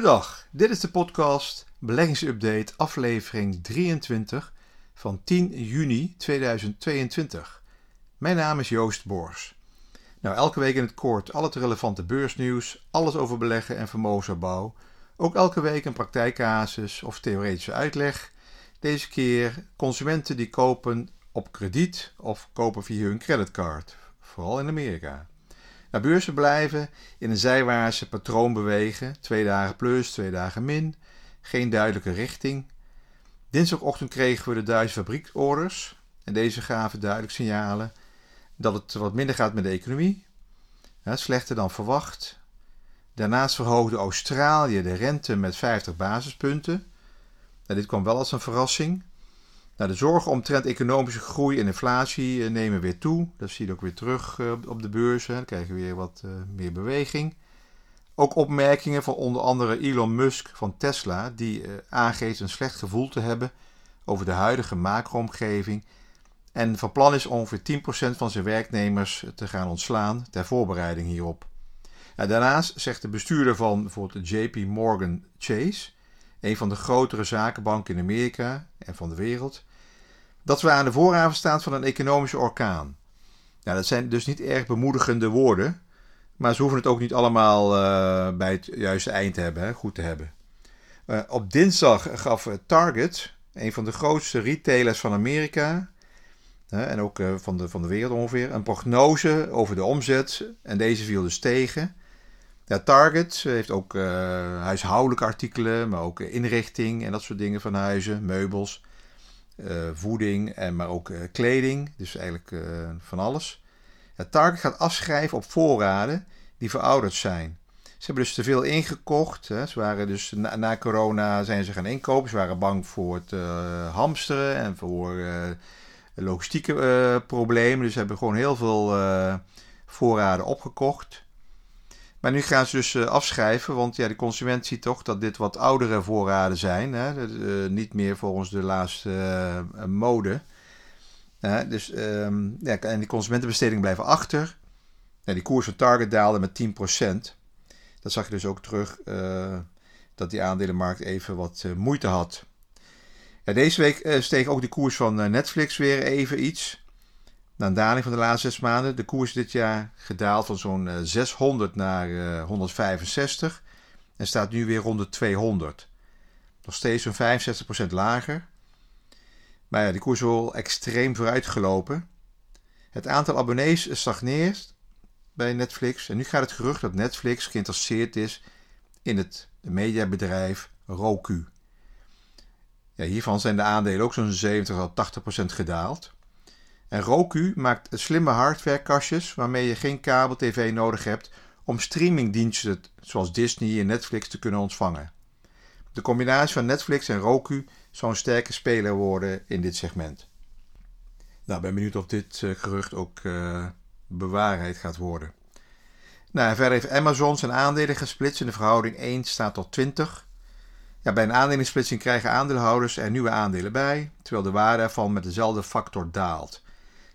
Goedendag, dit is de podcast Beleggingsupdate aflevering 23 van 10 juni 2022. Mijn naam is Joost Boors. Nou, elke week in het kort al het relevante beursnieuws, alles over beleggen en vermogensopbouw. Ook elke week een praktijkcasus of theoretische uitleg. Deze keer consumenten die kopen op krediet of kopen via hun creditcard, vooral in Amerika. Nou, beurzen blijven in een zijwaartse patroon bewegen. Twee dagen plus, twee dagen min. Geen duidelijke richting. Dinsdagochtend kregen we de Duitse fabriekorders. En deze gaven duidelijk signalen dat het wat minder gaat met de economie. Slechter dan verwacht. Daarnaast verhoogde Australië de rente met 50 basispunten. Nou, dit kwam wel als een verrassing. Nou, de zorgen omtrent economische groei en inflatie eh, nemen weer toe. Dat zie je ook weer terug eh, op de beurzen. Dan krijgen we weer wat eh, meer beweging. Ook opmerkingen van onder andere Elon Musk van Tesla, die aangeeft een slecht gevoel te hebben over de huidige macro-omgeving en van plan is ongeveer 10% van zijn werknemers te gaan ontslaan ter voorbereiding hierop. daarnaast zegt de bestuurder van bijvoorbeeld JP Morgan Chase, een van de grotere zakenbanken in Amerika en van de wereld, dat we aan de vooravond staan van een economische orkaan. Nou, dat zijn dus niet erg bemoedigende woorden, maar ze hoeven het ook niet allemaal uh, bij het juiste eind te hebben, hè, goed te hebben. Uh, op dinsdag gaf Target, een van de grootste retailers van Amerika, en ook van, de, van de wereld ongeveer, een prognose over de omzet. En deze viel dus tegen. Target heeft ook huishoudelijke artikelen, maar ook inrichting en dat soort dingen van huizen, meubels. Eh, voeding, en maar ook eh, kleding. Dus eigenlijk eh, van alles. Het Target gaat afschrijven op voorraden die verouderd zijn. Ze hebben dus te veel ingekocht. Hè. Ze waren dus na, na, corona zijn ze gaan inkopen. Ze waren bang voor het hamsteren en voor logistieke problemen. Dus ze hebben gewoon heel veel voorraden opgekocht. Maar nu gaan ze dus uh, afschrijven, want ja, de consument ziet toch dat dit wat oudere voorraden zijn. Hè? Uh, niet meer volgens de laatste uh, mode. dus, um, ja, en die consumentenbestedingen blijven achter. Die koers van Target daalde met 10%. Dat zag je dus ook terug dat die aandelenmarkt even wat moeite had. Ja, deze week steeg ook de koers van Netflix weer even iets. Na een daling van de laatste zes maanden, de koers dit jaar gedaald van zo'n 600 eh, naar 165 eh, en staat nu weer rond de 200. Nog steeds zo'n 65% lager. Maar ja, die koers is wel extreem vooruitgelopen. Het aantal abonnees stagneert bij Netflix. En nu gaat het gerucht dat Netflix geïnteresseerd is in het mediabedrijf Roku. Ja, hiervan zijn de aandelen ook zo'n 70 tot 80% gedaald. En Roku maakt slimme hardwarekastjes waarmee je geen kabel-tv nodig hebt om streamingdiensten zoals Disney en Netflix te kunnen ontvangen. De combinatie van Netflix en Roku zou een sterke speler worden in dit segment. Nou, ben benieuwd of dit uh, gerucht ook uh, bewaarheid gaat worden. Nou, verder heeft Amazon zijn aandelen gesplitst in de verhouding 1 staat tot 20. Ja, bij een aandelingssplitsing krijgen aandeelhouders er nieuwe aandelen bij, terwijl de waarde ervan met dezelfde factor daalt.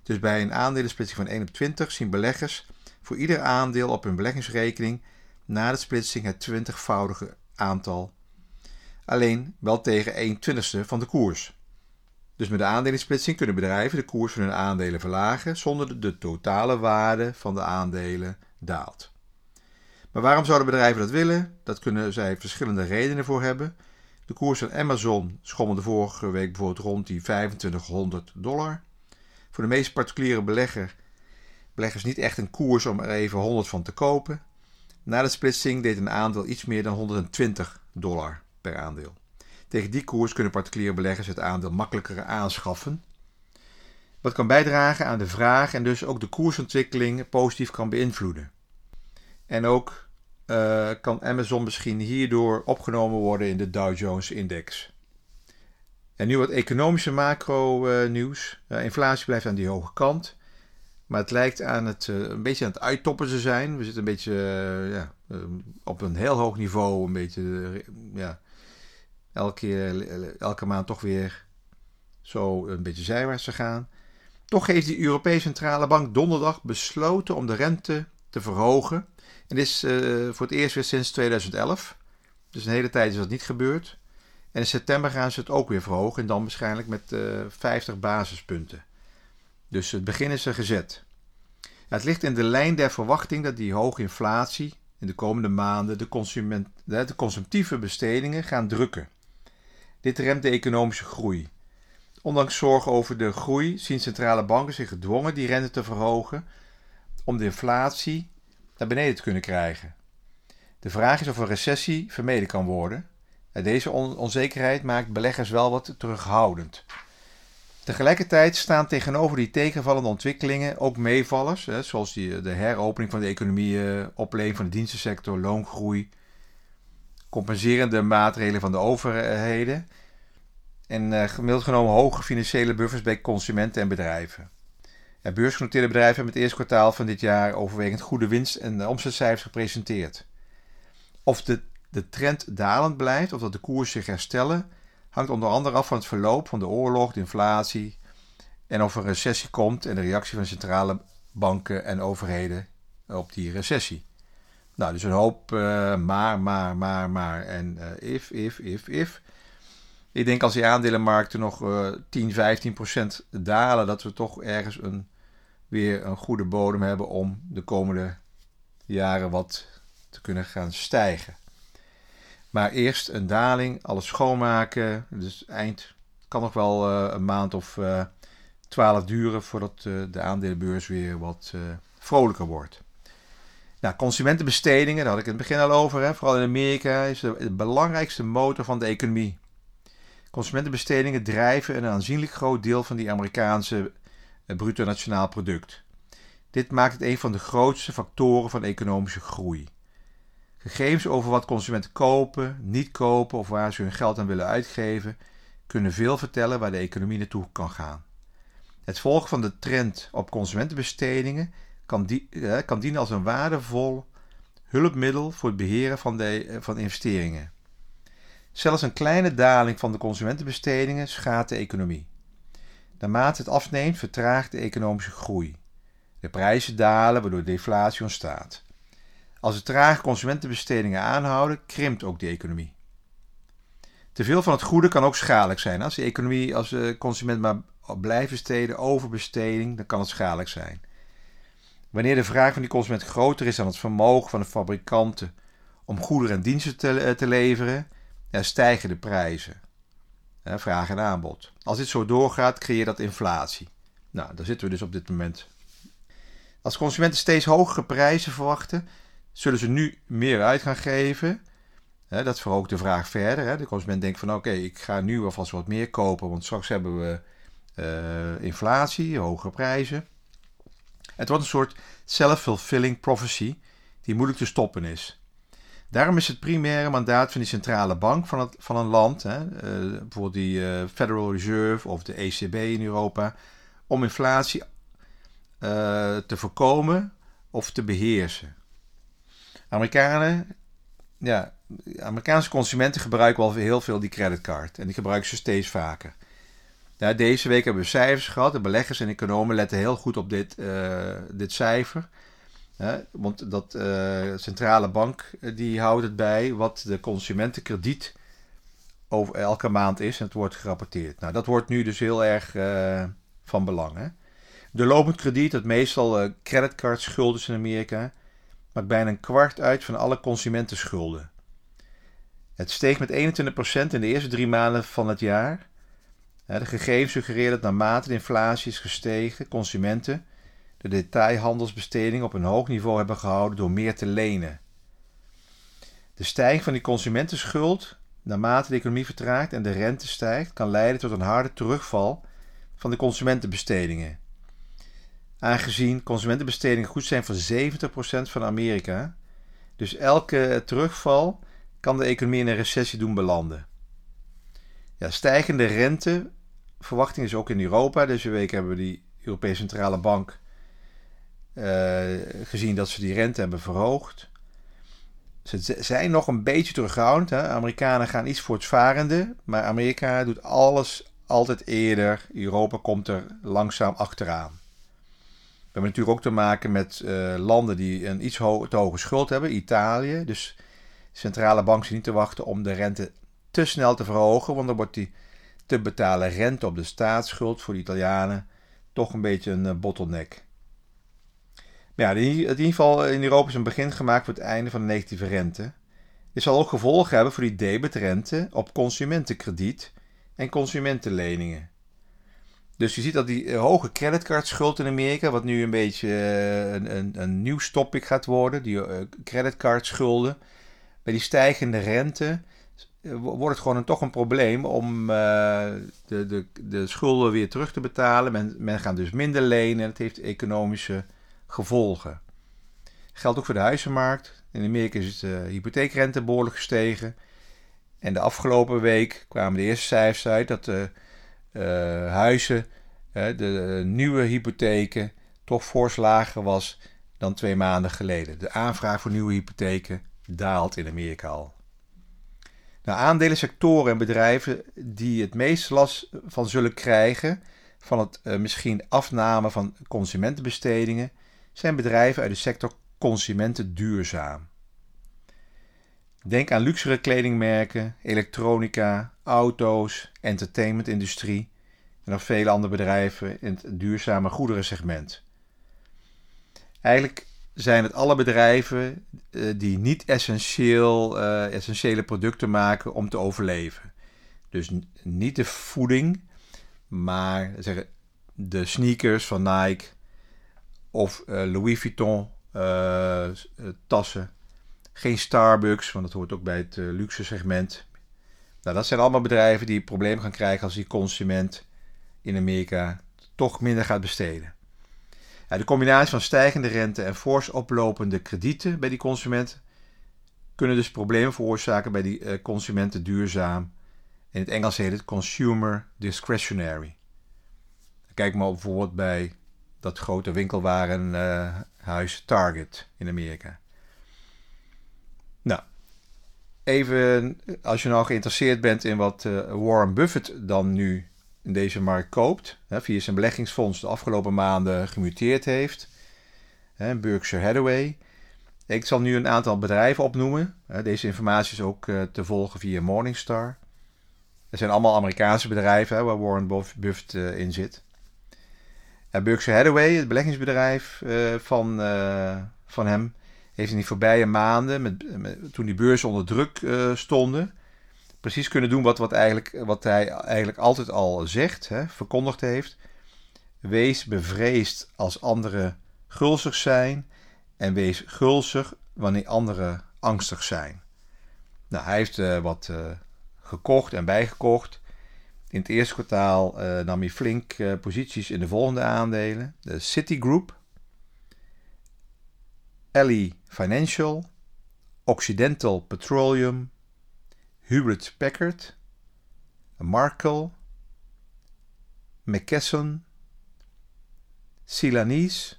Dus bij een aandelensplitsing van 1 op 20 zien beleggers voor ieder aandeel op hun beleggingsrekening na de splitsing het 20-voudige aantal. Alleen wel tegen 1 twintigste van de koers. Dus met de aandelensplitsing kunnen bedrijven de koers van hun aandelen verlagen zonder dat de totale waarde van de aandelen daalt. Maar waarom zouden bedrijven dat willen? Dat kunnen zij verschillende redenen voor hebben. De koers van Amazon schommelde vorige week bijvoorbeeld rond die 2500 dollar voor de meeste particuliere belegger, beleggers niet echt een koers om er even 100 van te kopen. Na de splitsing deed een aandeel iets meer dan 120 dollar per aandeel. Tegen die koers kunnen particuliere beleggers het aandeel makkelijker aanschaffen. Wat kan bijdragen aan de vraag en dus ook de koersontwikkeling positief kan beïnvloeden. En ook uh, kan Amazon misschien hierdoor opgenomen worden in de Dow Jones Index. En nu wat economische macro-nieuws. Uh, inflatie blijft aan die hoge kant. Maar het lijkt aan het, uh, een beetje aan het uittoppen te zijn. We zitten een beetje uh, ja, op een heel hoog niveau. Een beetje, ja, elke, keer, elke maand toch weer zo een beetje zijwaarts te gaan. Toch heeft de Europese Centrale Bank donderdag besloten om de rente te verhogen. En dit is voor het eerst weer sinds 2011. Dus een hele tijd is dat niet gebeurd. En in september gaan ze het ook weer verhogen en dan waarschijnlijk met uh, 50 basispunten. Dus het begin is er gezet. het ligt in de lijn der verwachting dat die hoge inflatie in de komende maanden de, consument, de consumptieve bestedingen gaan drukken. Dit remt de economische groei. Ondanks zorgen over de groei zien centrale banken zich gedwongen die rente te verhogen om de inflatie naar beneden te kunnen krijgen. De vraag is of een recessie vermeden kan worden. Deze onzekerheid maakt beleggers wel wat terughoudend. Tegelijkertijd staan tegenover die tegenvallende ontwikkelingen ook meevallers, hè, zoals die, de heropening van de economie, eh, opleving van de dienstensector, loongroei, compenserende maatregelen van de overheden en uh, gemiddeld genomen hoge financiële buffers bij consumenten en bedrijven. Beursgenoteerde bedrijven hebben het eerste kwartaal van dit jaar overwegend goede winst- en omzetcijfers gepresenteerd. Of de, de trend dalend blijft of dat de koersen zich herstellen, hangt onder andere af van het verloop van de oorlog, de inflatie en of er een recessie komt en de reactie van centrale banken en overheden op die recessie. Nou, dus een hoop uh, maar, maar, maar, maar en uh, if, if, if, if. Ik denk als die aandelenmarkten nog uh, 10, 15 procent dalen, dat we toch ergens een, weer een goede bodem hebben om de komende jaren wat te kunnen gaan stijgen. Maar eerst een daling, alles schoonmaken. Dus eind kan nog wel uh, een maand of uh, twaalf duren voordat uh, de aandelenbeurs weer wat vrolijker wordt. Nou, consumentenbestedingen, daar had ik in het begin al over. Hè. Vooral in Amerika is de, de belangrijkste motor van de economie. Consumentenbestedingen drijven een aanzienlijk groot deel van die Amerikaanse bruto nationaal product. Dit maakt het een van de grootste factoren van economische groei. Gegevens over wat consumenten kopen, niet kopen of waar ze hun geld aan willen uitgeven, kunnen veel vertellen waar de economie naartoe kan gaan. Het volgen van de trend op consumentenbestedingen kan, die, eh, kan dienen als een waardevol hulpmiddel voor het beheren van, de, eh, van investeringen. Zelfs een kleine daling van de consumentenbestedingen schaadt de economie. Naarmate het afneemt, vertraagt de economische groei. De prijzen dalen, waardoor deflatie ontstaat. Als de trage consumentenbestedingen aanhouden, krimpt ook de economie. Te veel van het goede kan ook schadelijk zijn. Als de economie, als de consument maar blijft besteden, overbesteding, dan kan het schadelijk zijn. Wanneer de vraag van die consument groter is dan het vermogen van de fabrikanten om goederen en diensten te, eh, leveren, stijgen de prijzen. vraag en aanbod. Als dit zo doorgaat, creëert dat inflatie. Nou, daar zitten we dus op dit moment. Als consumenten steeds hogere prijzen verwachten, Zullen ze nu meer uit gaan geven? dat verhoogt de vraag verder. De consument denkt van oké, ik ga nu alvast wat meer kopen, want straks hebben we uh, inflatie, hogere prijzen. Het wordt een soort self-fulfilling prophecy die moeilijk te stoppen is. Daarom is het primaire mandaat van die centrale bank van, van een land, hè, uh, bijvoorbeeld die uh, Federal Reserve of de ECB in Europa, om inflatie te voorkomen of te beheersen. Amerikanen, ja, Amerikaanse consumenten gebruiken wel heel veel die creditcard. En die gebruiken ze steeds vaker. Deze week hebben we cijfers gehad. De beleggers en economen letten heel goed op dit, uh, dit cijfer. want dat uh, centrale bank eh, die houdt het bij wat de consumentenkrediet over elke maand is. En het wordt gerapporteerd. Nou, dat wordt nu dus heel erg van belang. Hè? De lopend krediet, dat meestal creditcard in Amerika maakt bijna een kwart uit van alle consumentenschulden. Het steeg met 21% in de eerste drie maanden van het jaar. De gegevens suggereren dat naarmate de inflatie is gestegen, consumenten de detailhandelsbesteding op een hoog niveau hebben gehouden door meer te lenen. De stijging van die consumentenschuld, naarmate de economie vertraagt en de rente stijgt, kan leiden tot een harde terugval van de consumentenbestedingen aangezien consumentenbestedingen goed zijn voor 70% van Amerika. Dus elke terugval kan de economie in een recessie doen belanden. Ja, stijgende rente, verwachting is ook in Europa. Deze week hebben we die Europese Centrale Bank uh, gezien dat ze die rente hebben verhoogd. Ze zijn nog een beetje terughoudend. Hè? Amerikanen gaan iets voortvarende, maar Amerika doet alles altijd eerder. Europa komt er langzaam achteraan. We hebben natuurlijk ook te maken met uh, landen die een iets ho te hoge schuld hebben. Italië. Dus centrale bank zit niet te wachten om de rente te snel te verhogen, want dan wordt die te betalen rente op de staatsschuld voor de Italianen toch een beetje een eh, bottleneck. Maar ja, in ieder geval in Europa is een begin gemaakt voor het einde van de negatieve rente. Dit zal ook gevolgen hebben voor die debitrente op consumentenkrediet en consumentenleningen. Dus je ziet dat die eh, hoge creditcardschuld in Amerika, wat nu een beetje eh, een, een, een nieuw topic gaat worden, die creditcardschulden, bij die stijgende rente wordt het gewoon een, toch een probleem om de, de, de schulden weer terug te betalen. Men, men gaat dus minder lenen en het heeft economische gevolgen. Geldt ook voor de huizenmarkt. In Amerika is de hypotheekrente behoorlijk gestegen. En de afgelopen week kwamen de eerste cijfers uit dat de huizen, uh, de nieuwe hypotheken, toch fors lager was dan twee maanden geleden. De aanvraag voor nieuwe hypotheken daalt in Amerika al. Nou, aandelen, sectoren en bedrijven die het meest last van zullen krijgen van het uh, misschien afname van consumentenbestedingen zijn bedrijven uit de sector consumenten duurzaam. Denk aan luxere kledingmerken, elektronica, auto's, entertainmentindustrie en nog vele andere bedrijven in het duurzame goederensegment. Eigenlijk zijn het alle bedrijven uh, die niet essentieel, uh, essentiële producten maken om te overleven. Dus niet de voeding, maar zeggen, de sneakers van Nike, of uh, Louis Vuitton tassen. Geen Starbucks, want dat hoort ook bij het luxe segment. Nou, dat zijn allemaal bedrijven die problemen gaan krijgen als die consument in Amerika toch minder gaat besteden. Ja, de combinatie van stijgende rente en fors oplopende kredieten bij die consument kunnen dus problemen veroorzaken bij die uh, consumenten duurzaam. In het Engels heet het consumer discretionary. Kijk maar bijvoorbeeld bij dat grote winkelwarenhuis Target in Amerika. Nou, even als je nou geïnteresseerd bent in wat uh, Warren Buffett dan nu in deze markt koopt, hè, via zijn beleggingsfonds de afgelopen maanden gemuteerd heeft, hè, Berkshire Hathaway. Ik zal nu een aantal bedrijven opnoemen. Deze informatie is ook uh, te volgen via Morningstar. Het zijn allemaal Amerikaanse bedrijven hè, waar Warren Buffett uh, in zit. Ja, Berkshire Hathaway, het beleggingsbedrijf van, van hem, heeft in die voorbije maanden, met, toen die beurzen onder druk uh, stonden, precies kunnen doen wat, wat, eigenlijk, wat hij eigenlijk altijd al zegt, hè, verkondigd heeft. Wees bevreesd als anderen gulzig zijn en wees gulzig wanneer anderen angstig zijn. Nou, hij heeft wat gekocht en bijgekocht. In het eerste kwartaal nam hij flink posities in de volgende aandelen: de Citigroup, Ally Financial, Occidental Petroleum, Hewlett Packard, Markel, McKesson, Celanese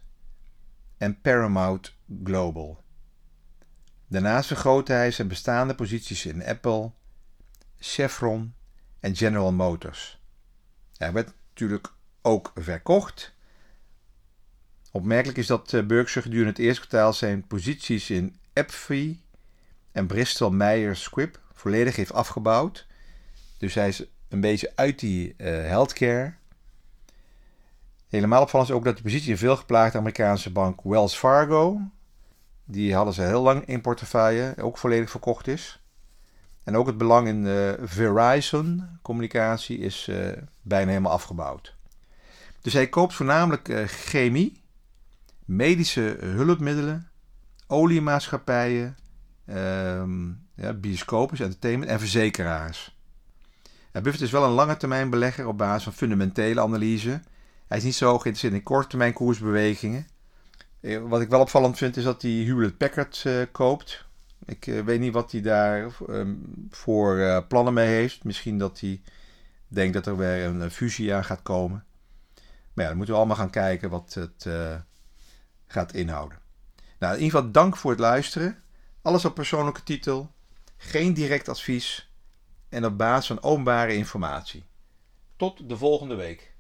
en Paramount Global. Daarnaast vergrootte hij zijn bestaande posities in Apple, Chevron en General Motors. Hij werd natuurlijk ook verkocht. Opmerkelijk is dat eh, Berkshire gedurende het eerste kwartaal zijn posities in AbbVie en Bristol Myers Squibb volledig heeft afgebouwd. Dus hij is een beetje uit die uh, healthcare. Helemaal opvallend is ook dat de positie in veel geplaagde Amerikaanse bank Wells Fargo, die hadden ze heel lang in portefeuille, ook volledig verkocht is. En ook het belang in uh, Verizon communicatie is bijna helemaal afgebouwd. Dus hij koopt voornamelijk chemie, medische hulpmiddelen, oliemaatschappijen, ehm, ja, bioscopen, entertainment en verzekeraars. Ja, Buffett is wel een lange termijn belegger op basis van fundamentele analyse. Hij is niet zo geïnteresseerd in korte termijn koersbewegingen. Wat ik wel opvallend vind is dat hij Hewlett Packard koopt. Ik uh, weet niet wat hij daar um, voor plannen mee heeft. Misschien dat hij denkt dat er weer een fusie aan gaat komen. Maar ja, dan moeten we allemaal gaan kijken wat het gaat inhouden. Nou, in ieder geval dank voor het luisteren. Alles op persoonlijke titel. Geen direct advies. En op basis van openbare informatie. Tot de volgende week.